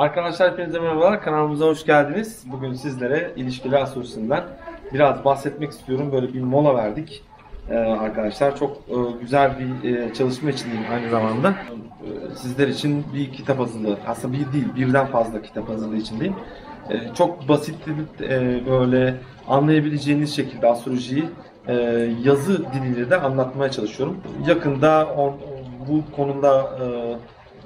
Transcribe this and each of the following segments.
Arkadaşlar hepinize merhabalar. Kanalımıza hoş geldiniz. Bugün sizlere ilişkiler sorusundan biraz bahsetmek istiyorum. Böyle bir mola verdik. Ee, arkadaşlar çok e, güzel bir e, çalışma içindeyim aynı zamanda. Ee, sizler için bir kitap hazırlığı, aslında bir değil birden fazla kitap hazırlığı içindeyim. Ee, çok basit e, böyle anlayabileceğiniz şekilde astrolojiyi e, yazı diliyle de anlatmaya çalışıyorum. Yakında on, bu konuda e,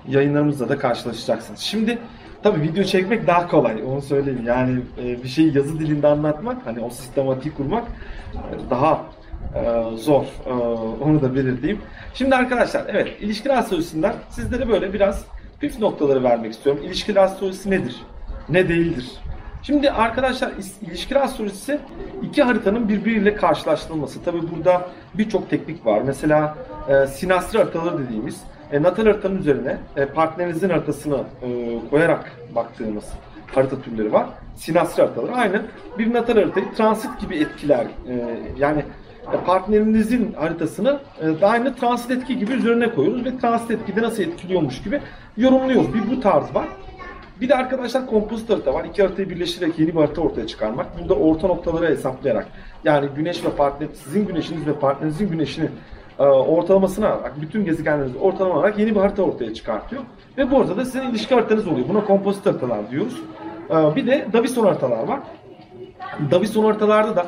yayınlarımızla da karşılaşacaksınız. Şimdi tabii video çekmek daha kolay onu söyleyeyim. Yani e, bir şeyi yazı dilinde anlatmak, hani o sistematiği kurmak e, daha e, zor. E, onu da belirteyim. Şimdi arkadaşlar evet ilişkiler astrolojisinden sizlere böyle biraz püf noktaları vermek istiyorum. İlişkiler astrolojisi nedir? Ne değildir? Şimdi arkadaşlar ilişkiler astrolojisi iki haritanın birbiriyle karşılaştırılması. Tabi burada birçok teknik var. Mesela e, sinastri haritaları dediğimiz e, natal haritanın üzerine e, partnerinizin haritasını e, koyarak baktığımız harita türleri var. Sinastri haritaları aynı bir natal haritayı transit gibi etkiler. E, yani e, partnerinizin haritasını e, aynı transit etki gibi üzerine koyuyoruz ve transit etkide nasıl etkiliyormuş gibi yorumluyoruz. Bir bu tarz var. Bir de arkadaşlar kompozit harita var. İki haritayı birleştirerek yeni bir harita ortaya çıkarmak. Burada orta noktaları hesaplayarak yani güneş ve partner, sizin güneşiniz ve partnerinizin güneşini ortalamasına alarak, bütün gezegenlerinizi ortalama olarak yeni bir harita ortaya çıkartıyor. Ve bu ortada sizin ilişki haritanız oluyor. Buna kompozit haritalar diyoruz. E, bir de Davison haritalar var. Davison haritalarda da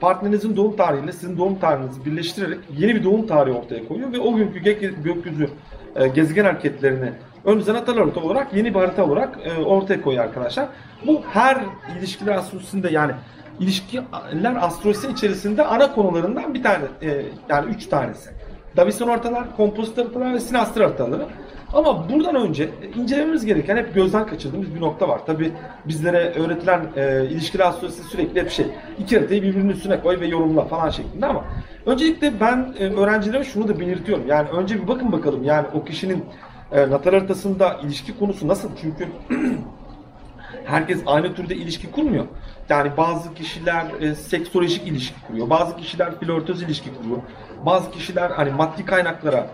partnerinizin doğum tarihiyle sizin doğum tarihinizi birleştirerek yeni bir doğum tarihi ortaya koyuyor ve o günkü gökyüzü e, gezegen hareketlerini önünüze natal harita olarak yeni bir harita olarak ortaya koyuyor arkadaşlar. Bu her ilişkiler astrolojisinde yani ilişkiler astrolojisi içerisinde ana konularından bir tane e, yani üç tanesi. Davison ortalar, kompozit haritalar ve sinastri haritaları. Ama buradan önce incelememiz gereken hep gözden kaçırdığımız bir nokta var. Tabi bizlere öğretilen e, ilişkiler astrolojisi sürekli hep şey. iki haritayı birbirinin üstüne koy ve yorumla falan şeklinde ama öncelikle ben e, öğrencilere şunu da belirtiyorum. Yani önce bir bakın bakalım yani o kişinin e, natal haritasında ilişki konusu nasıl? Çünkü herkes aynı türde ilişki kurmuyor. Yani bazı kişiler e, seksolojik ilişki kuruyor. Bazı kişiler flörtöz ilişki kuruyor. Bazı kişiler hani maddi kaynaklara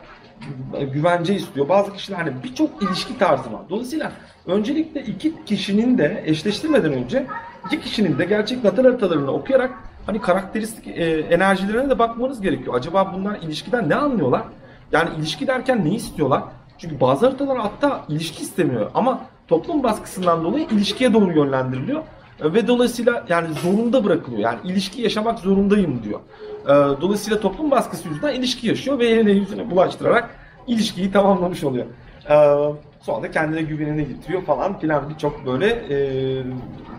güvence istiyor. Bazı kişiler hani birçok ilişki tarzı var. Dolayısıyla öncelikle iki kişinin de eşleştirmeden önce iki kişinin de gerçek natal haritalarını okuyarak hani karakteristik e, enerjilerine de bakmanız gerekiyor. Acaba bunlar ilişkiden ne anlıyorlar? Yani ilişki derken ne istiyorlar? Çünkü bazı haritalar hatta ilişki istemiyor ama toplum baskısından dolayı ilişkiye doğru yönlendiriliyor. Ve dolayısıyla yani zorunda bırakılıyor. Yani ilişki yaşamak zorundayım diyor. Ee, dolayısıyla toplum baskısı yüzünden ilişki yaşıyor ve eline yüzüne bulaştırarak ilişkiyi tamamlamış oluyor. Ee, sonra da kendine güvenini getiriyor falan filan birçok böyle e,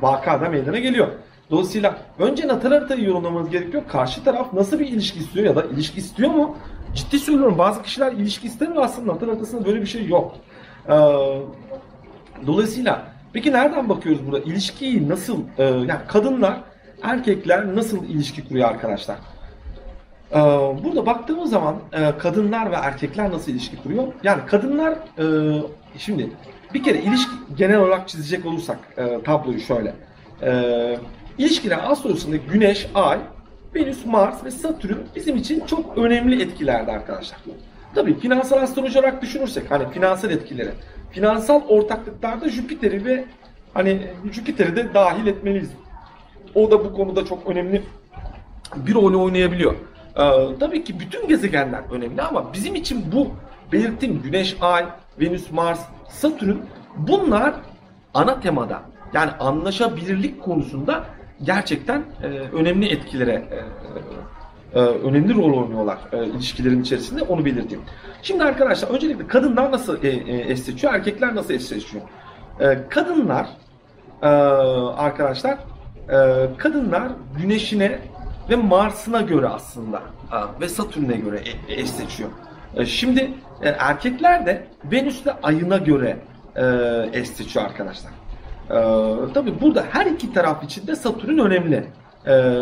vaka da meydana geliyor. Dolayısıyla önce natal haritayı yorumlamanız gerekiyor. Karşı taraf nasıl bir ilişki istiyor ya da ilişki istiyor mu? Ciddi söylüyorum bazı kişiler ilişki istemiyor aslında natal haritasında böyle bir şey yok. Ee, dolayısıyla Peki nereden bakıyoruz burada? İlişkiyi nasıl, e, yani kadınlar, erkekler nasıl ilişki kuruyor arkadaşlar? E, burada baktığımız zaman e, kadınlar ve erkekler nasıl ilişki kuruyor? Yani kadınlar, e, şimdi bir kere ilişki genel olarak çizecek olursak e, tabloyu şöyle. E, ilişkiler astrolojisinde Güneş, Ay, Venüs, Mars ve Satürn bizim için çok önemli etkilerde arkadaşlar. Tabii finansal astroloji olarak düşünürsek hani finansal etkileri finansal ortaklıklarda Jüpiter'i ve hani Jüpiter'i de dahil etmeliyiz. O da bu konuda çok önemli bir rol oynayabiliyor. Ee, tabii ki bütün gezegenler önemli ama bizim için bu belirttiğim Güneş, Ay, Venüs, Mars, Satürn bunlar ana temada yani anlaşabilirlik konusunda gerçekten e, önemli etkilere e, e, önemli rol oynuyorlar e, ilişkilerin içerisinde onu belirteyim. Şimdi arkadaşlar öncelikle kadınlar nasıl e, e, eş seçiyor, erkekler nasıl eş seçiyor? Kadınlar arkadaşlar kadınlar güneşine ve Mars'ına göre aslında ve Satürn'e göre eş seçiyor. Şimdi erkekler de Venüs ve Ay'ına göre e, eş seçiyor arkadaşlar. E, tabii burada her iki taraf için de Satürn önemli. E,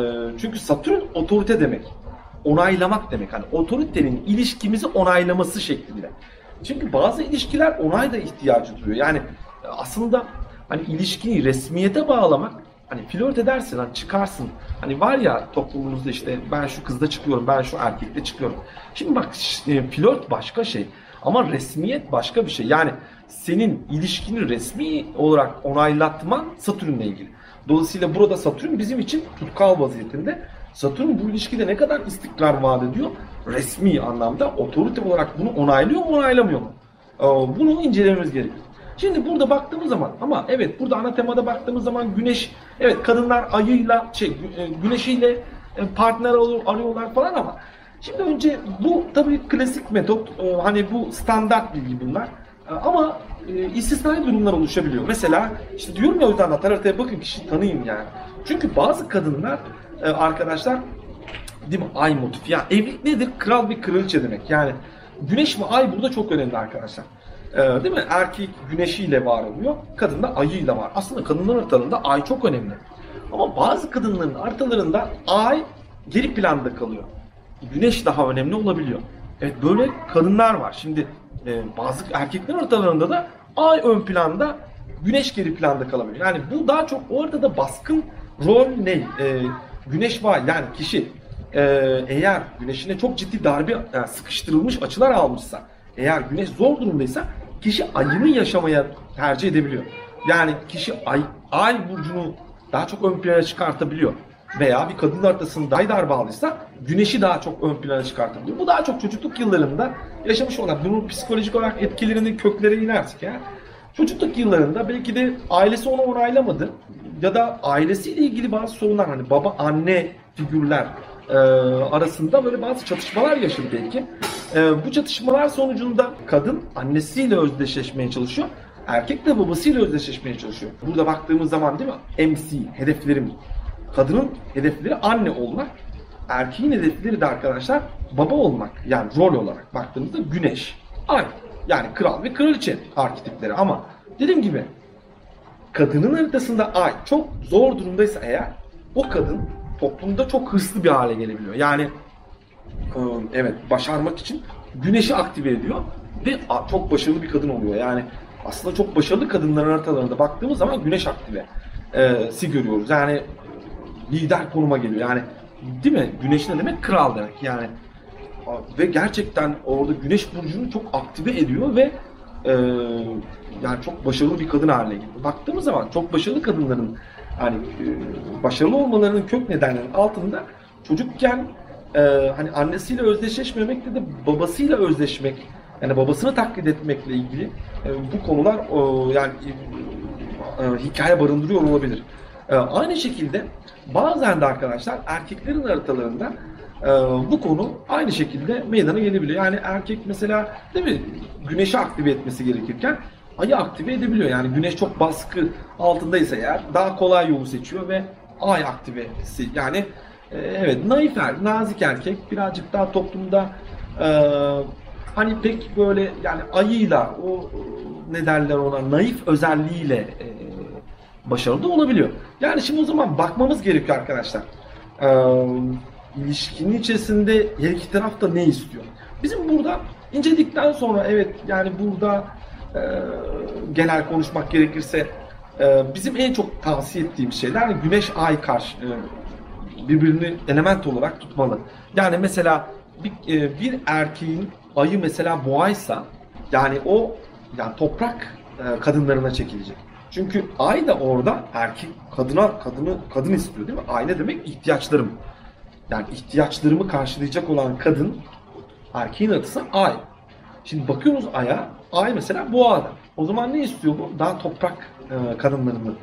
çünkü Satürn otorite demek onaylamak demek. Hani otoritenin ilişkimizi onaylaması şeklinde. Çünkü bazı ilişkiler onay da ihtiyacı duyuyor. Yani aslında hani ilişkiyi resmiyete bağlamak hani flört edersin hani çıkarsın. Hani var ya toplumumuzda işte ben şu kızla çıkıyorum, ben şu erkekle çıkıyorum. Şimdi bak e, flört başka şey ama resmiyet başka bir şey. Yani senin ilişkini resmi olarak onaylatman Satürn'le ilgili. Dolayısıyla burada Satürn bizim için tutkal vaziyetinde. Satürn bu ilişkide ne kadar istikrar vaat ediyor? Resmi anlamda otorite olarak bunu onaylıyor mu onaylamıyor mu? Ee, Bunu incelememiz gerekiyor. Şimdi burada baktığımız zaman ama evet burada ana temada baktığımız zaman güneş evet kadınlar ayıyla şey e, güneşiyle e, partner arıyor- arıyorlar falan ama şimdi önce bu tabii klasik metot e, hani bu standart bilgi bunlar ama e, istisnai durumlar oluşabiliyor. Mesela işte diyorum ya o yüzden hatta haritaya bakın kişi tanıyın yani. Çünkü bazı kadınlar e, arkadaşlar Değil mi? Ay motifi. Ya evlilik nedir? Kral bir kraliçe demek. Yani güneş ve ay burada çok önemli arkadaşlar. Ee, değil mi? Erkek güneşiyle var oluyor. Kadın da ayıyla var. Aslında kadınların haritalarında ay çok önemli. Ama bazı kadınların haritalarında ay geri planda kalıyor. Güneş daha önemli olabiliyor. Evet böyle kadınlar var. Şimdi e, bazı erkeklerin haritalarında da ay ön planda, güneş geri planda kalabiliyor. Yani bu daha çok orada da baskın rol ne? E, güneş var yani kişi e, eğer güneşine çok ciddi darbe yani sıkıştırılmış açılar almışsa, eğer güneş zor durumdaysa kişi ayını yaşamaya tercih edebiliyor. Yani kişi ay, ay burcunu daha çok ön plana çıkartabiliyor. Veya bir kadın haritasında daydar bağlıysa güneşi daha çok ön plana çıkartabiliyor. Bu daha çok çocukluk yıllarında yaşamış olan bunun psikolojik olarak etkilerinin köklere inersek ya. Çocukluk yıllarında belki de ailesi onu onaylamadı ya da ailesiyle ilgili bazı sorunlar hani baba anne figürler e, arasında böyle bazı çatışmalar yaşadı belki. E, bu çatışmalar sonucunda kadın annesiyle özdeşleşmeye çalışıyor. Erkek de babasıyla özdeşleşmeye çalışıyor. Burada baktığımız zaman değil mi? MC, hedeflerim. Kadının hedefleri anne olmak. Erkeğin hedefleri de arkadaşlar baba olmak. Yani rol olarak baktığımızda güneş, ay. Yani kral ve kraliçe arketipleri. Ama dediğim gibi kadının haritasında ay çok zor durumdaysa eğer o kadın toplumda çok hırslı bir hale gelebiliyor. Yani e, evet başarmak için güneşi aktive ediyor ve çok başarılı bir kadın oluyor. Yani aslında çok başarılı kadınların haritalarında baktığımız zaman güneş aktive si görüyoruz. Yani lider konuma geliyor. Yani değil mi? Güneş ne demek? Kral demek. Yani ve gerçekten orada güneş burcunu çok aktive ediyor ve e, yani çok başarılı bir kadın haline geliyor. Baktığımız zaman çok başarılı kadınların hani e, başarılı olmalarının kök nedenlerinin altında çocukken e, hani annesiyle özdeşleşmemekte de babasıyla özleşmek yani babasını taklit etmekle ilgili e, bu konular e, yani e, hikaye barındırıyor olabilir. E, aynı şekilde bazen de arkadaşlar erkeklerin haritalarında e, bu konu aynı şekilde meydana gelebiliyor. Yani erkek mesela değil mi güneşi aktive etmesi gerekirken ayı aktive edebiliyor. Yani güneş çok baskı altındaysa eğer daha kolay yolu seçiyor ve ay aktivesi yani e, evet naif er, nazik erkek birazcık daha toplumda e, hani pek böyle yani ayıyla o ne derler ona naif özelliğiyle e, başarılı da olabiliyor. Yani şimdi o zaman bakmamız gerekiyor arkadaşlar. E, ilişkinin içerisinde her iki taraf da ne istiyor? Bizim burada inceledikten sonra evet yani burada e, genel konuşmak gerekirse e, bizim en çok tavsiye ettiğimiz şeyler güneş ay karşı e, birbirini element olarak tutmalı. Yani mesela bir, e, bir erkeğin ayı mesela boğaysa yani o yani toprak e, kadınlarına çekilecek. Çünkü ay da orada erkek kadına kadını kadın istiyor değil mi? Ay ne demek? İhtiyaçlarım. Yani ihtiyaçlarımı karşılayacak olan kadın erkeğin adısı ay. Şimdi bakıyoruz aya. Ay mesela boğada. O zaman ne istiyor bu? Daha toprak e, kadınlarını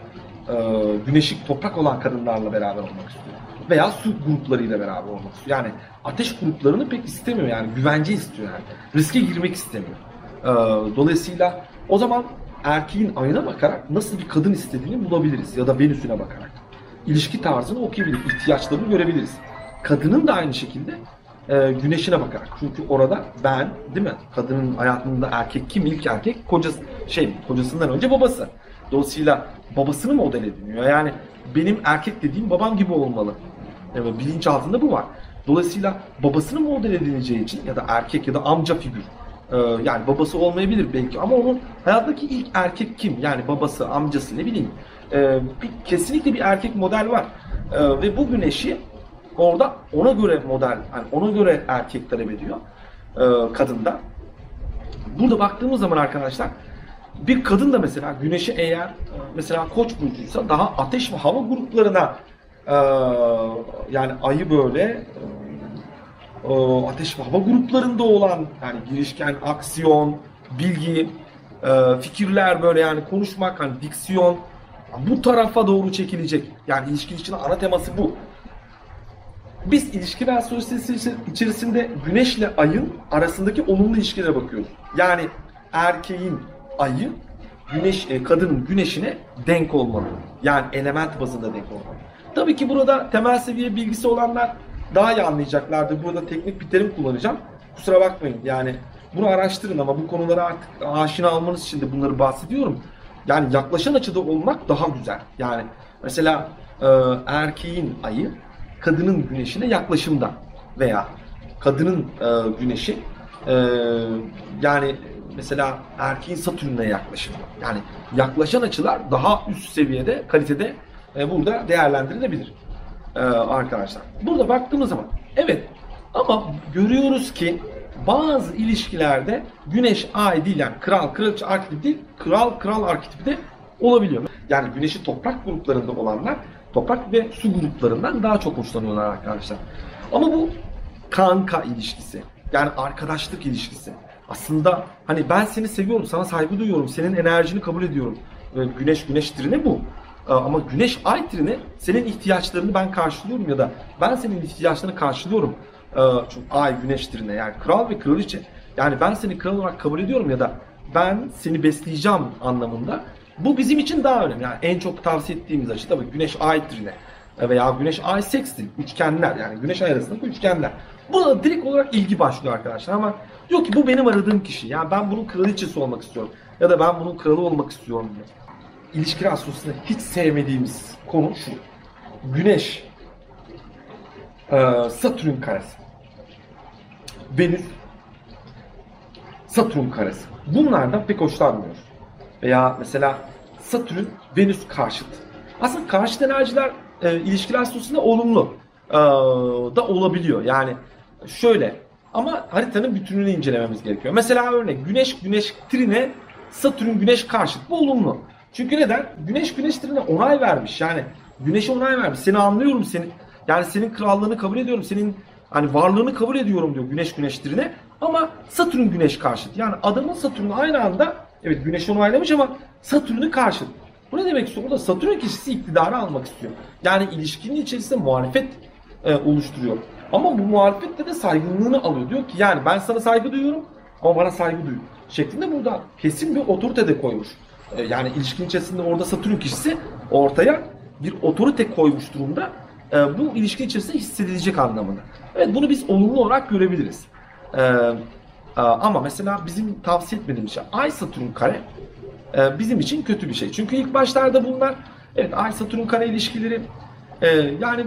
e, güneşik toprak olan kadınlarla beraber olmak istiyor. Veya su gruplarıyla beraber olmak istiyor. Yani ateş gruplarını pek istemiyor yani güvence istiyor yani. Riske girmek istemiyor. E, dolayısıyla o zaman erkeğin ayına bakarak nasıl bir kadın istediğini bulabiliriz. Ya da Venüs'üne bakarak. İlişki tarzını okuyabiliriz. ihtiyaçlarını görebiliriz. Kadının da aynı şekilde e, güneşine bakarak. Çünkü orada ben değil mi? Kadının hayatında erkek kim? İlk erkek kocası şey kocasından önce babası. Dolayısıyla babasını model ediniyor. Yani benim erkek dediğim babam gibi olmalı. Yani bilinç altında bu var. Dolayısıyla babasını model edineceği için ya da erkek ya da amca figür. E, yani babası olmayabilir belki ama onun hayattaki ilk erkek kim? Yani babası, amcası ne bileyim. E, bir, kesinlikle bir erkek model var. E, ve bu güneşi orada ona göre model, yani ona göre erkek talep ediyor kadında. Burada baktığımız zaman arkadaşlar bir kadın da mesela güneşi eğer mesela koç burcuysa daha ateş ve hava gruplarına yani ayı böyle ateş ve hava gruplarında olan yani girişken, aksiyon, bilgi, e, fikirler böyle yani konuşmak hani diksiyon bu tarafa doğru çekilecek. Yani ilişkin için ana teması bu. Biz ilişkiler astrolojisi içerisinde güneşle ayın arasındaki olumlu ilişkilere bakıyoruz. Yani erkeğin ayı güneş e, kadının güneşine denk olmalı. Yani element bazında denk olmalı. Tabii ki burada temel seviye bilgisi olanlar daha iyi anlayacaklardır. Burada teknik bir terim kullanacağım. Kusura bakmayın. Yani bunu araştırın ama bu konulara artık aşina almanız için de bunları bahsediyorum. Yani yaklaşan açıda olmak daha güzel. Yani mesela e, erkeğin ayı kadının güneşine yaklaşımda veya kadının e, güneşi e, yani mesela erkeğin satürnüne yaklaşımda. Yani yaklaşan açılar daha üst seviyede, kalitede e, burada değerlendirilebilir e, arkadaşlar. Burada baktığımız zaman evet ama görüyoruz ki bazı ilişkilerde güneş ay değil yani kral kraliçe arketipi değil kral kral arketipi de olabiliyor. Yani güneşi toprak gruplarında olanlar toprak ve su gruplarından daha çok hoşlanıyorlar arkadaşlar. Ama bu kanka ilişkisi yani arkadaşlık ilişkisi. Aslında hani ben seni seviyorum, sana saygı duyuyorum, senin enerjini kabul ediyorum. Güneş güneş trine bu. Ee, ama güneş ay trine senin ihtiyaçlarını ben karşılıyorum ya da ben senin ihtiyaçlarını karşılıyorum. Ee, çünkü ay güneş trine yani kral ve kraliçe. Yani ben seni kral olarak kabul ediyorum ya da ben seni besleyeceğim anlamında. Bu bizim için daha önemli. Yani en çok tavsiye ettiğimiz açı tabii güneş ay trine veya güneş ay sextil üçgenler yani güneş ay arasındaki üçgenler. Buna direkt olarak ilgi başlıyor arkadaşlar ama diyor ki bu benim aradığım kişi. Yani ben bunun kraliçesi olmak istiyorum ya da ben bunun kralı olmak istiyorum diyor. İlişki astrolojisinde hiç sevmediğimiz konu şu. Güneş e, Satürn karesi. Venüs Satürn karesi. Bunlardan pek hoşlanmıyoruz. Veya mesela Satürn Venüs karşıt. Aslında karşıt enerjiler e, ilişkiler astrolojisinde olumlu e, da olabiliyor. Yani şöyle ama haritanın bütününü incelememiz gerekiyor. Mesela örnek Güneş Güneş trine Satürn Güneş karşıt. Bu olumlu. Çünkü neden? Güneş Güneş trine onay vermiş. Yani Güneş'e onay vermiş. Seni anlıyorum seni. Yani senin krallığını kabul ediyorum. Senin hani varlığını kabul ediyorum diyor Güneş Güneş trine. Ama Satürn Güneş karşıt. Yani adamın Satürn'ü aynı anda evet Güneş'i onaylamış ama Satürn'ü karşıt. Bu ne demek istiyor? Burada Satürn kişisi iktidarı almak istiyor. Yani ilişkinin içerisinde muhalefet e, oluşturuyor. Ama bu muhalefette de saygınlığını alıyor. Diyor ki yani ben sana saygı duyuyorum ama bana saygı duy. Şeklinde burada kesin bir otorite de koymuş. E, yani ilişkin içerisinde orada Satürn kişisi ortaya bir otorite koymuş durumda. E, bu ilişki içerisinde hissedilecek anlamında. Evet bunu biz olumlu olarak görebiliriz. E, ama mesela bizim tavsiye etmediğimiz şey Ay Satürn kare bizim için kötü bir şey. Çünkü ilk başlarda bunlar evet Ay Satürn kare ilişkileri yani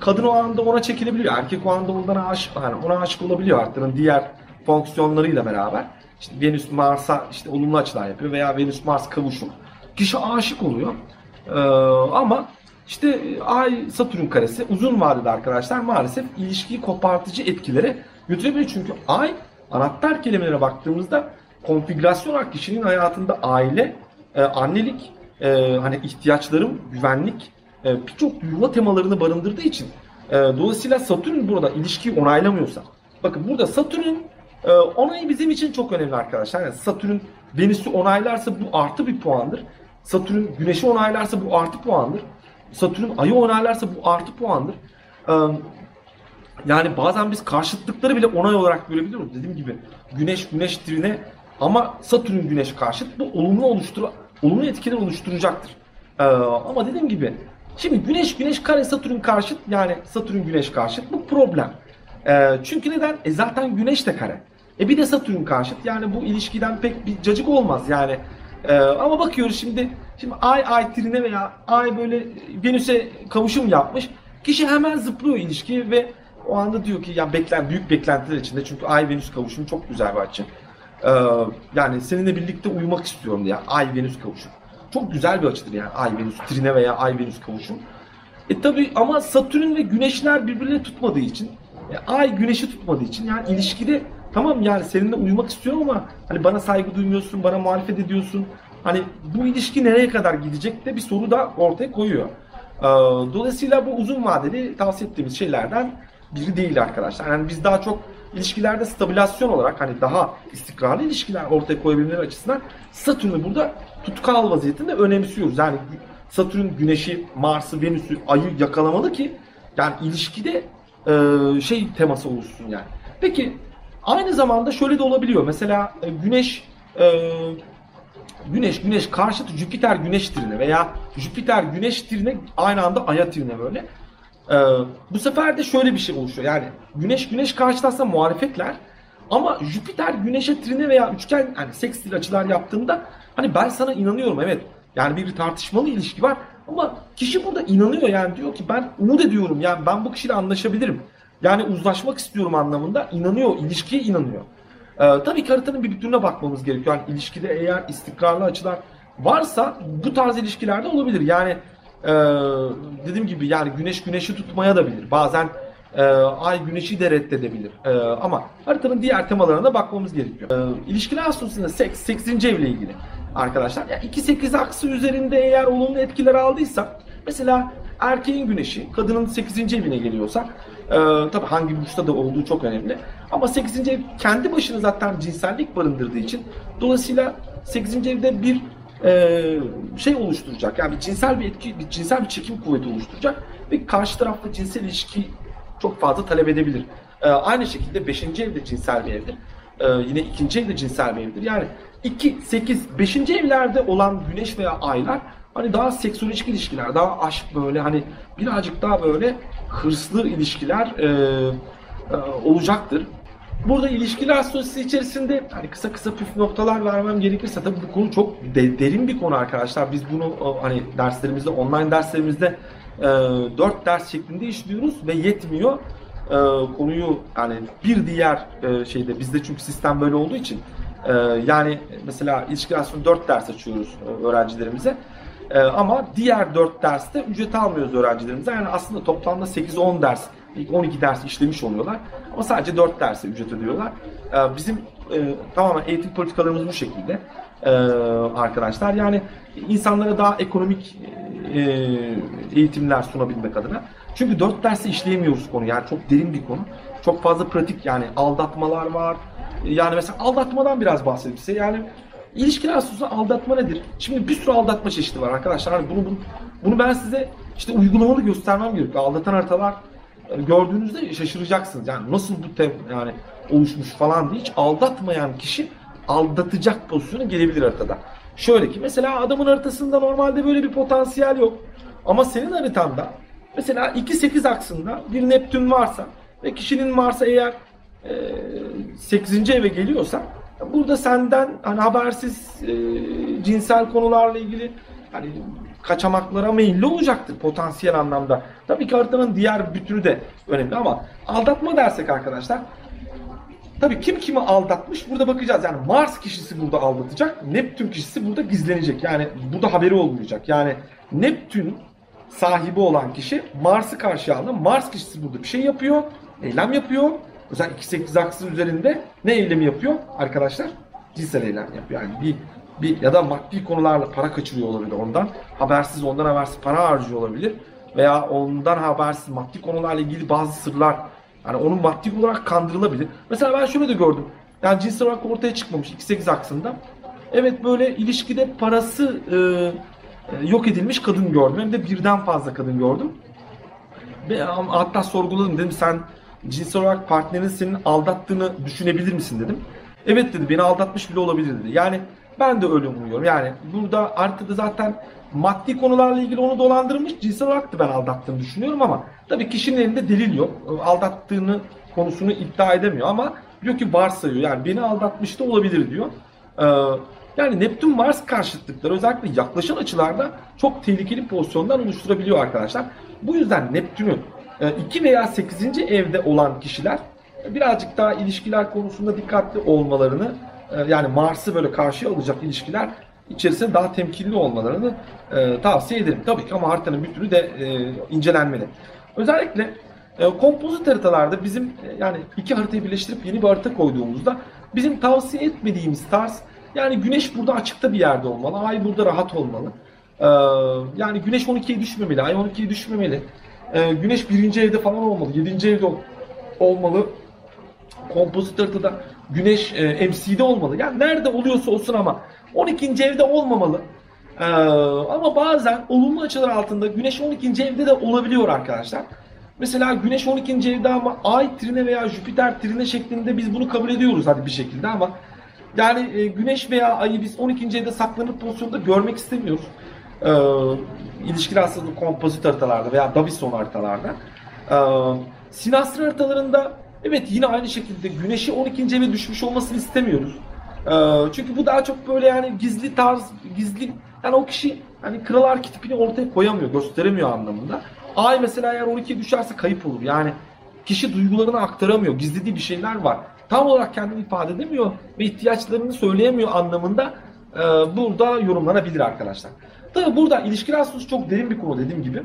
kadın o anda ona çekilebiliyor. Erkek o anda ondan aşık, yani ona aşık olabiliyor arttırın diğer fonksiyonlarıyla beraber. İşte Venüs Mars'a işte olumlu açılar yapıyor veya Venüs Mars kavuşum. Kişi aşık oluyor. Ee, ama işte Ay Satürn karesi uzun vadede arkadaşlar maalesef ilişkiyi kopartıcı etkilere götürebiliyor. Çünkü Ay anahtar kelimelere baktığımızda konfigürasyon olarak kişinin hayatında aile, e, annelik, e, hani ihtiyaçlarım, güvenlik, e, birçok duyulma temalarını barındırdığı için e, dolayısıyla Satürn burada ilişkiyi onaylamıyorsa bakın burada Satürn'ün e, onayı bizim için çok önemli arkadaşlar. Yani Satürn Venüs'ü onaylarsa bu artı bir puandır. Satürn Güneş'i onaylarsa bu artı puandır. Satürn Ay'ı onaylarsa bu artı puandır. E, yani bazen biz karşıtlıkları bile onay olarak görebiliyoruz. Dediğim gibi Güneş Güneş trine ama Satürn Güneş karşıt bu olumlu oluştur olumlu etkiler oluşturacaktır. Ee, ama dediğim gibi Şimdi Güneş Güneş kare Satürn karşıt yani Satürn Güneş karşıt bu problem. E, çünkü neden? E zaten Güneş de kare. E bir de Satürn karşıt. Yani bu ilişkiden pek bir cacık olmaz yani. E, ama bakıyoruz şimdi şimdi Ay Ay trine veya Ay böyle Venüs'e kavuşum yapmış. Kişi hemen zıplıyor ilişki ve o anda diyor ki ya beklen büyük beklentiler içinde çünkü Ay Venüs kavuşumu çok güzel bir açı. Ee, yani seninle birlikte uyumak istiyorum diye Ay Venüs kavuşumu. Çok güzel bir açıdır yani Ay Venüs trine veya Ay Venüs kavuşum. E tabi ama Satürn ve Güneşler birbirine tutmadığı için, Ay Güneş'i tutmadığı için yani ilişkide tamam yani seninle uyumak istiyorum ama hani bana saygı duymuyorsun, bana muhalefet ediyorsun. Hani bu ilişki nereye kadar gidecek de bir soru da ortaya koyuyor. Ee, dolayısıyla bu uzun vadeli tavsiye ettiğimiz şeylerden biri değil arkadaşlar. Yani biz daha çok ilişkilerde stabilasyon olarak hani daha istikrarlı ilişkiler ortaya koyabilmeleri açısından Satürn'ü burada tutkal vaziyetinde önemsiyoruz. Yani Satürn Güneş'i, Mars'ı, Venüs'ü, Ay'ı yakalamalı ki yani ilişkide e, şey teması oluşsun yani. Peki aynı zamanda şöyle de olabiliyor. Mesela e, Güneş e, Güneş Güneş karşıtı Jüpiter Güneş trine veya Jüpiter Güneş trine aynı anda Ay'a trine böyle. Ee, bu sefer de şöyle bir şey oluşuyor. Yani Güneş Güneş karşıtsa muhalefetler ama Jüpiter Güneş'e trine veya üçgen hani sekstil açılar yaptığında hani ben sana inanıyorum evet. Yani bir tartışmalı ilişki var ama kişi burada inanıyor yani diyor ki ben umut ediyorum yani ben bu kişiyle anlaşabilirim. Yani uzlaşmak istiyorum anlamında inanıyor, ilişkiye inanıyor. Ee, tabii ki haritanın bir bütününe bakmamız gerekiyor. Yani ilişkide eğer istikrarlı açılar varsa bu tarz ilişkilerde olabilir. Yani e, dediğim gibi yani güneş güneşi tutmaya da bilir. Bazen e, ay güneşi de reddedebilir. E, ama haritanın diğer temalarına bakmamız gerekiyor. E, ilişkiler astrolojisinde seks, 8. evle ilgili arkadaşlar. Yani 2-8 aksı üzerinde eğer olumlu etkiler aldıysa mesela erkeğin güneşi kadının 8. evine geliyorsa e, tabi hangi burçta da olduğu çok önemli. Ama 8. ev kendi başına zaten cinsellik barındırdığı için dolayısıyla 8. evde bir e, şey oluşturacak. Yani bir cinsel bir etki, bir cinsel bir çekim kuvveti oluşturacak ve karşı tarafta cinsel ilişki çok fazla talep edebilir. E, aynı şekilde 5. evde cinsel bir evdir. E, yine ikinci evde cinsel bir evdir. Yani 2, 8, 5. evlerde olan güneş veya aylar hani daha seksolojik ilişkiler, daha aşk böyle hani birazcık daha böyle hırslı ilişkiler e, e, olacaktır. Burada ilişkiler astrolojisi içerisinde hani kısa kısa püf noktalar vermem gerekirse tabii bu konu çok de, derin bir konu arkadaşlar. Biz bunu hani derslerimizde, online derslerimizde e, 4 ders şeklinde işliyoruz ve yetmiyor. E, konuyu yani bir diğer e, şeyde bizde çünkü sistem böyle olduğu için e, yani mesela ilişkiler astrolojisi 4 ders açıyoruz e, öğrencilerimize. E, ama diğer 4 derste ücret almıyoruz öğrencilerimize. Yani aslında toplamda 8-10 ders ilk 12 ders işlemiş oluyorlar. Ama sadece 4 derse ücret ödüyorlar. Ee, bizim e, tamamen eğitim politikalarımız bu şekilde ee, arkadaşlar. Yani insanlara daha ekonomik e, eğitimler sunabilmek adına. Çünkü 4 dersi işleyemiyoruz konu. Yani çok derin bir konu. Çok fazla pratik yani aldatmalar var. Yani mesela aldatmadan biraz bahsedeyim size. Yani ilişkiler aslında aldatma nedir? Şimdi bir sürü aldatma çeşidi var arkadaşlar. Hani bunu, bunu, bunu ben size işte uygulamalı göstermem gerekiyor. Aldatan haritalar gördüğünüzde şaşıracaksınız. Yani nasıl bu tem yani oluşmuş falan diye hiç aldatmayan kişi aldatacak pozisyona gelebilir haritada. Şöyle ki mesela adamın haritasında normalde böyle bir potansiyel yok. Ama senin haritanda mesela 2-8 aksında bir Neptün varsa ve kişinin Mars'a eğer e, 8. eve geliyorsa burada senden hani habersiz e, cinsel konularla ilgili hani kaçamaklara meyilli olacaktır potansiyel anlamda. Tabii ki haritanın diğer bütünü de önemli ama aldatma dersek arkadaşlar Tabii kim kimi aldatmış burada bakacağız. Yani Mars kişisi burada aldatacak, Neptün kişisi burada gizlenecek. Yani burada haberi olmayacak. Yani Neptün sahibi olan kişi Mars'ı karşı aldı. Mars kişisi burada bir şey yapıyor, eylem yapıyor. Özellikle 2-8 aksı üzerinde ne eylemi yapıyor arkadaşlar? Cinsel eylem yapıyor. Yani bir bir ya da maddi konularla para kaçırıyor olabilir ondan. Habersiz ondan habersiz para harcıyor olabilir. Veya ondan habersiz maddi konularla ilgili bazı sırlar yani onun maddi olarak kandırılabilir. Mesela ben şöyle de gördüm. Yani cinsel olarak ortaya çıkmamış 2-8 aksında. Evet böyle ilişkide parası e, yok edilmiş kadın gördüm. Hem de birden fazla kadın gördüm. Ve hatta sorguladım dedim sen cinsel olarak partnerin senin aldattığını düşünebilir misin dedim. Evet dedi beni aldatmış bile olabilir dedi. Yani ben de öyle umuyorum. Yani burada artık zaten maddi konularla ilgili onu dolandırmış. Cinsel olarak da ben aldattığını düşünüyorum ama tabii kişinin elinde delil yok. Aldattığını konusunu iddia edemiyor ama diyor ki varsayıyor. Yani beni aldatmış da olabilir diyor. Ee, yani Neptün Mars karşıtlıkları özellikle yaklaşan açılarda çok tehlikeli pozisyonlar oluşturabiliyor arkadaşlar. Bu yüzden Neptün'ü 2 e, veya 8. evde olan kişiler birazcık daha ilişkiler konusunda dikkatli olmalarını e, yani Mars'ı böyle karşıya alacak ilişkiler içerisinde daha temkinli olmalarını e, tavsiye ederim. Tabii ki ama haritanın bütünü de e, incelenmeli. Özellikle E, kompozit haritalarda bizim e, yani iki haritayı birleştirip yeni bir harita koyduğumuzda bizim tavsiye etmediğimiz tarz yani güneş burada açıkta bir yerde olmalı. Ay burada rahat olmalı. E, yani güneş 12'ye düşmemeli. Ay 12'ye düşmemeli. E, güneş birinci evde falan olmalı. Yedinci evde olmalı. Kompozit haritada güneş e, MC'de olmalı. Yani nerede oluyorsa olsun ama 12. evde olmamalı. Ee, ama bazen olumlu açılar altında Güneş 12. evde de olabiliyor arkadaşlar. Mesela Güneş 12. evde ama Ay trine veya Jüpiter trine şeklinde biz bunu kabul ediyoruz hadi bir şekilde ama yani e, Güneş veya Ay'ı biz 12. evde saklanıp pozisyonda görmek istemiyoruz. Ee, ilişkili hastalığı kompozit haritalarda veya Davison haritalarda. Ee, sinastri haritalarında evet yine aynı şekilde Güneş'i 12. eve düşmüş olmasını istemiyoruz. Ee, çünkü bu daha çok böyle yani gizli tarz, gizli yani o kişi hani kral arketipini ortaya koyamıyor, gösteremiyor anlamında. Ay mesela eğer 12'ye düşerse kayıp olur. Yani kişi duygularını aktaramıyor. Gizlediği bir şeyler var. Tam olarak kendini ifade edemiyor ve ihtiyaçlarını söyleyemiyor anlamında e, burada yorumlanabilir arkadaşlar. Tabi burada ilişkiler sonuçta çok derin bir konu dediğim gibi.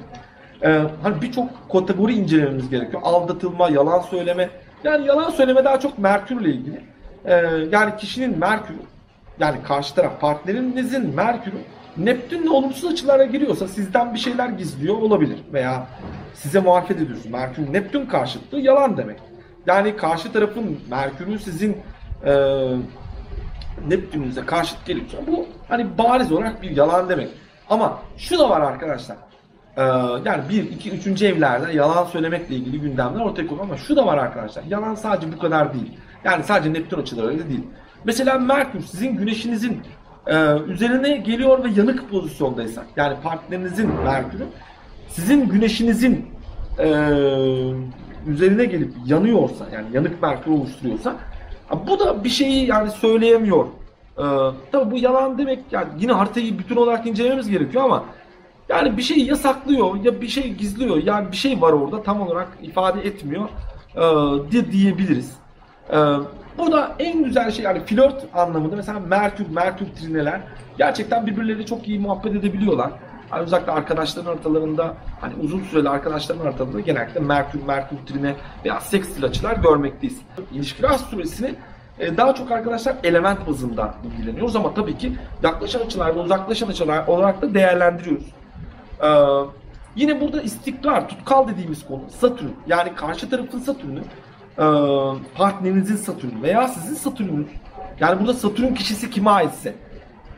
E, hani birçok kategori incelememiz gerekiyor. Aldatılma, yalan söyleme. Yani yalan söyleme daha çok Merkür ile ilgili. E, yani kişinin Merkür yani karşı taraf partnerinizin Merkür'ü Neptün'le olumsuz açılara giriyorsa sizden bir şeyler gizliyor olabilir veya size muhalefet ediyorsun. Merkür Neptün karşıtlığı yalan demek. Yani karşı tarafın Merkür'ün sizin e, Neptün'ünüze karşıt geliyorsa bu hani bariz olarak bir yalan demek. Ama şu da var arkadaşlar. Ee, yani bir, iki, üçüncü evlerde yalan söylemekle ilgili gündemler ortaya koyuyor ama şu da var arkadaşlar. Yalan sadece bu kadar değil. Yani sadece Neptün açılarıyla değil. Mesela Merkür sizin güneşinizin e, üzerine geliyor ve yanık pozisyondaysa yani partnerinizin Merkür'ü sizin güneşinizin e, üzerine gelip yanıyorsa yani yanık Merkür oluşturuyorsa bu da bir şeyi yani söyleyemiyor. E, tabii bu yalan demek yani yine haritayı bütün olarak incelememiz gerekiyor ama yani bir şeyi yasaklıyor ya bir şey gizliyor yani bir şey var orada tam olarak ifade etmiyor e, diyebiliriz. E, Burada en güzel şey yani flört anlamında mesela Merkür, Merkür trineler gerçekten birbirleriyle çok iyi muhabbet edebiliyorlar. Yani özellikle arkadaşların ortalarında hani uzun süreli arkadaşların ortalarında genellikle Merkür, Merkür trine veya sekstil açılar görmekteyiz. İlişkiler astrolojisini e, daha çok arkadaşlar element bazında ilgileniyoruz ama tabii ki yaklaşan açılar ve uzaklaşan açılar olarak da değerlendiriyoruz. Ee, yine burada istikrar, tutkal dediğimiz konu Satürn yani karşı tarafın Satürn'ü e, partnerinizin Satürn veya sizin Satürn'ünüz yani burada Satürn kişisi kime aitse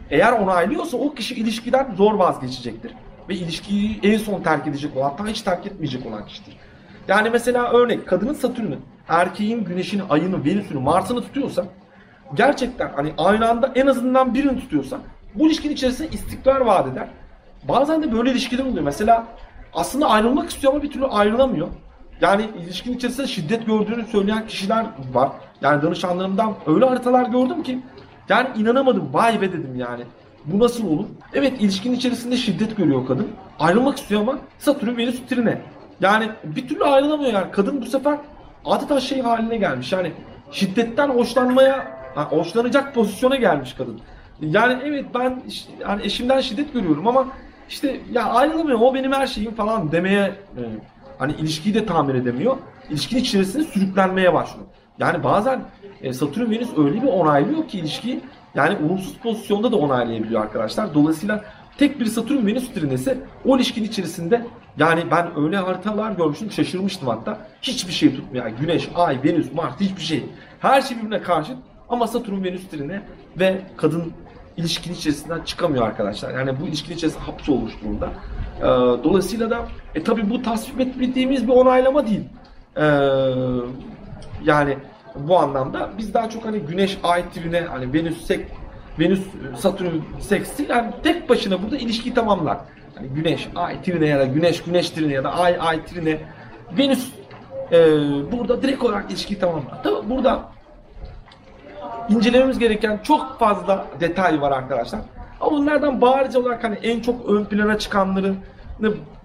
eğer onaylıyorsa o kişi ilişkiden zor vazgeçecektir. Ve ilişkiyi en son terk edecek olan hatta hiç terk etmeyecek olan kişidir. Yani mesela örnek kadının Satürn'ü erkeğin güneşini, ayını, venüsünü, Mars'ını tutuyorsa gerçekten hani aynı anda en azından birini tutuyorsa bu ilişkinin içerisinde istikrar vaat eder. Bazen de böyle ilişkiler oluyor. Mesela aslında ayrılmak istiyor ama bir türlü ayrılamıyor. Yani ilişkinin içerisinde şiddet gördüğünü söyleyen kişiler var. Yani danışanlarımdan öyle haritalar gördüm ki yani inanamadım. Vay be dedim yani. Bu nasıl olur? Evet ilişkinin içerisinde şiddet görüyor kadın. Ayrılmak istiyor ama Satürn Venüs trine. Yani bir türlü ayrılamıyor yani. Kadın bu sefer adeta şey haline gelmiş. Yani şiddetten hoşlanmaya, hoşlanacak pozisyona gelmiş kadın. Yani evet ben yani eşimden şiddet görüyorum ama işte ya ayrılamıyor o benim her şeyim falan demeye e, Hani ilişkiyi de tamir edemiyor. İlişkinin içerisinde sürüklenmeye başlıyor. Yani bazen e, Satürn Venüs öyle bir onaylıyor ki ilişkiyi yani olumsuz pozisyonda da onaylayabiliyor arkadaşlar. Dolayısıyla tek bir Satürn Venüs trinesi o ilişkinin içerisinde yani ben öyle haritalar görmüştüm şaşırmıştım hatta. Hiçbir şey tutmuyor. Yani Güneş, Ay, Venüs, Mars hiçbir şey. Her şey birbirine karşı ama Satürn Venüs trine ve kadın ilişkinin içerisinden çıkamıyor arkadaşlar. Yani bu ilişkinin içerisinde hapsolmuş durumda. E, dolayısıyla da e tabi bu tasvip ettiğimiz bir onaylama değil. E, yani bu anlamda biz daha çok hani Güneş Ay trine hani Venüs sek Venüs Satürn seksi yani tek başına burada ilişkiyi tamamlar. Hani Güneş Ay trine ya da Güneş Güneş trine ya da Ay Ay trine Venüs e, burada direkt olarak ilişkiyi tamamlar. Tabi burada incelememiz gereken çok fazla detay var arkadaşlar. Ama bunlardan bariz olarak hani en çok ön plana çıkanları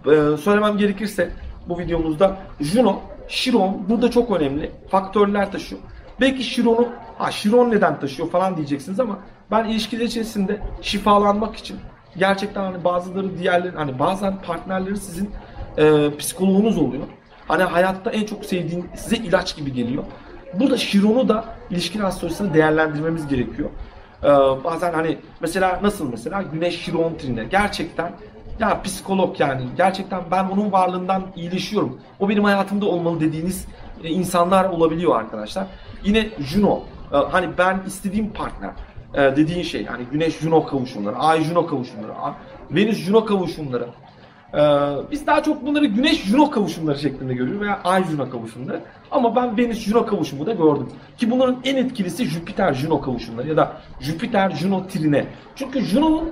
e, söylemem gerekirse bu videomuzda Juno, Chiron burada çok önemli. Faktörler taşıyor. Belki Chiron'u, ha Chiron neden taşıyor falan diyeceksiniz ama ben ilişkiler içerisinde şifalanmak için gerçekten hani bazıları diğerleri hani bazen partnerleri sizin e, psikoloğunuz oluyor. Hani hayatta en çok sevdiğin size ilaç gibi geliyor. Burada Şiron'u da ilişki astrolojisini değerlendirmemiz gerekiyor. Ee, bazen hani mesela nasıl mesela Güneş Şiron trine gerçekten ya psikolog yani gerçekten ben onun varlığından iyileşiyorum. O benim hayatımda olmalı dediğiniz e, insanlar olabiliyor arkadaşlar. Yine Juno e, hani ben istediğim partner e, dediğin şey hani Güneş Juno kavuşumları, Ay Juno kavuşumları, Venüs Juno kavuşumları. Biz daha çok bunları Güneş Juno kavuşumları şeklinde görüyoruz veya Ay Juno kavuşumları. Ama ben Venüs Juno kavuşumu da gördüm. Ki bunların en etkilisi Jüpiter Juno kavuşumları ya da Jüpiter Juno trine. Çünkü Juno'nun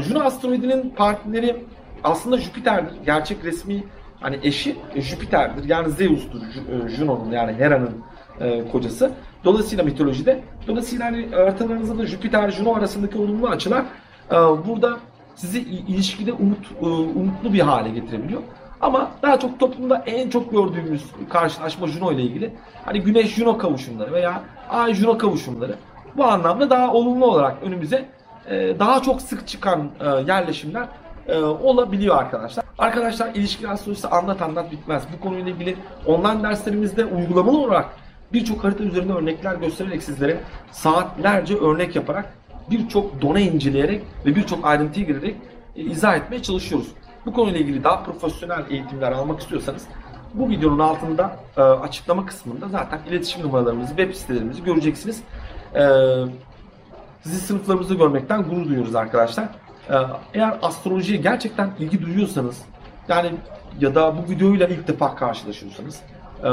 Juno asteroidinin partneri aslında Jüpiter'dir. Gerçek resmi hani eşi Jüpiter'dir. Yani Zeus'tur e, Juno'nun yani Hera'nın e, kocası. Dolayısıyla mitolojide. Dolayısıyla hani haritalarınızda da Jüpiter Juno arasındaki olumlu açılar e, burada sizi ilişkide umut e, umutlu bir hale getirebiliyor. Ama daha çok toplumda en çok gördüğümüz karşılaşma Juno ile ilgili hani Güneş Juno kavuşumları veya Ay Juno kavuşumları bu anlamda daha olumlu olarak önümüze e, daha çok sık çıkan e, yerleşimler e, olabiliyor arkadaşlar. Arkadaşlar ilişki astrolojisi anlat anlat bitmez. Bu konuyla ilgili online derslerimizde uygulamalı olarak birçok harita üzerinde örnekler göstererek sizlere saatlerce örnek yaparak birçok dona inceleyerek ve birçok ayrıntıya girerek izah etmeye çalışıyoruz. Bu konuyla ilgili daha profesyonel eğitimler almak istiyorsanız bu videonun altında açıklama kısmında zaten iletişim numaralarımızı, web sitelerimizi göreceksiniz. E, sizi sınıflarımızda görmekten gurur duyuyoruz arkadaşlar. Ee, Eğer astrolojiye gerçekten ilgi duyuyorsanız yani ya da bu videoyla ilk defa karşılaşıyorsanız e,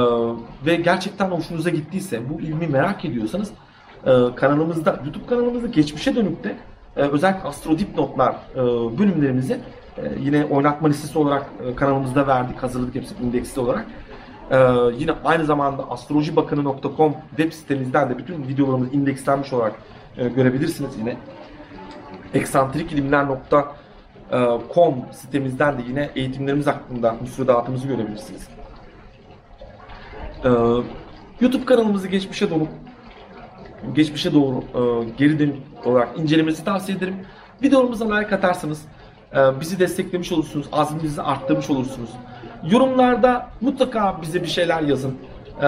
ve gerçekten hoşunuza gittiyse bu ilmi merak ediyorsanız e, kanalımızda YouTube kanalımızda geçmişe dönük de e, özellikle astrodipnotlar bölümlerimizi yine oynatma listesi olarak kanalımızda verdik hazırladık hepsi indeksli olarak. Yine aynı zamanda astrolojibakanı.com web sitemizden de bütün videolarımız indekslenmiş olarak e, görebilirsiniz yine. eksantrikilimler.com sitemizden de yine eğitimlerimiz hakkında müfredatımızı görebilirsiniz. Ee, YouTube kanalımızı geçmişe doğru geçmişe doğru e, geri dönük olarak incelemenizi tavsiye ederim. Videolarımıza like atarsanız e, bizi desteklemiş olursunuz, azminizi arttırmış olursunuz. Yorumlarda mutlaka bize bir şeyler yazın. E,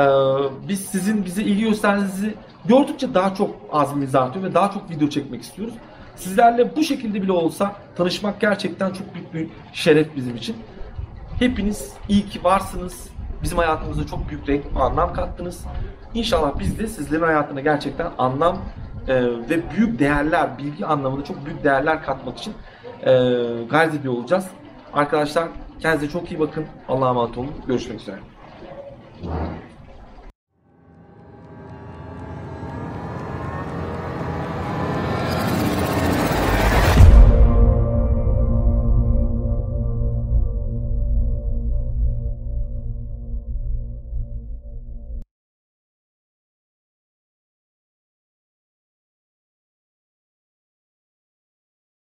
biz sizin bize ilgi gösterdiğinizi gördükçe daha çok azmimiz artıyor ve daha çok video çekmek istiyoruz. Sizlerle bu şekilde bile olsa tanışmak gerçekten çok büyük bir şeref bizim için. Hepiniz iyi ki varsınız. Bizim hayatımıza çok büyük renk, anlam kattınız. İnşallah biz de sizlerin hayatına gerçekten anlam e, ve büyük değerler, bilgi anlamında çok büyük değerler katmak için e, gayret ediyor olacağız. Arkadaşlar kendinize çok iyi bakın. Allah'a emanet olun. Görüşmek üzere.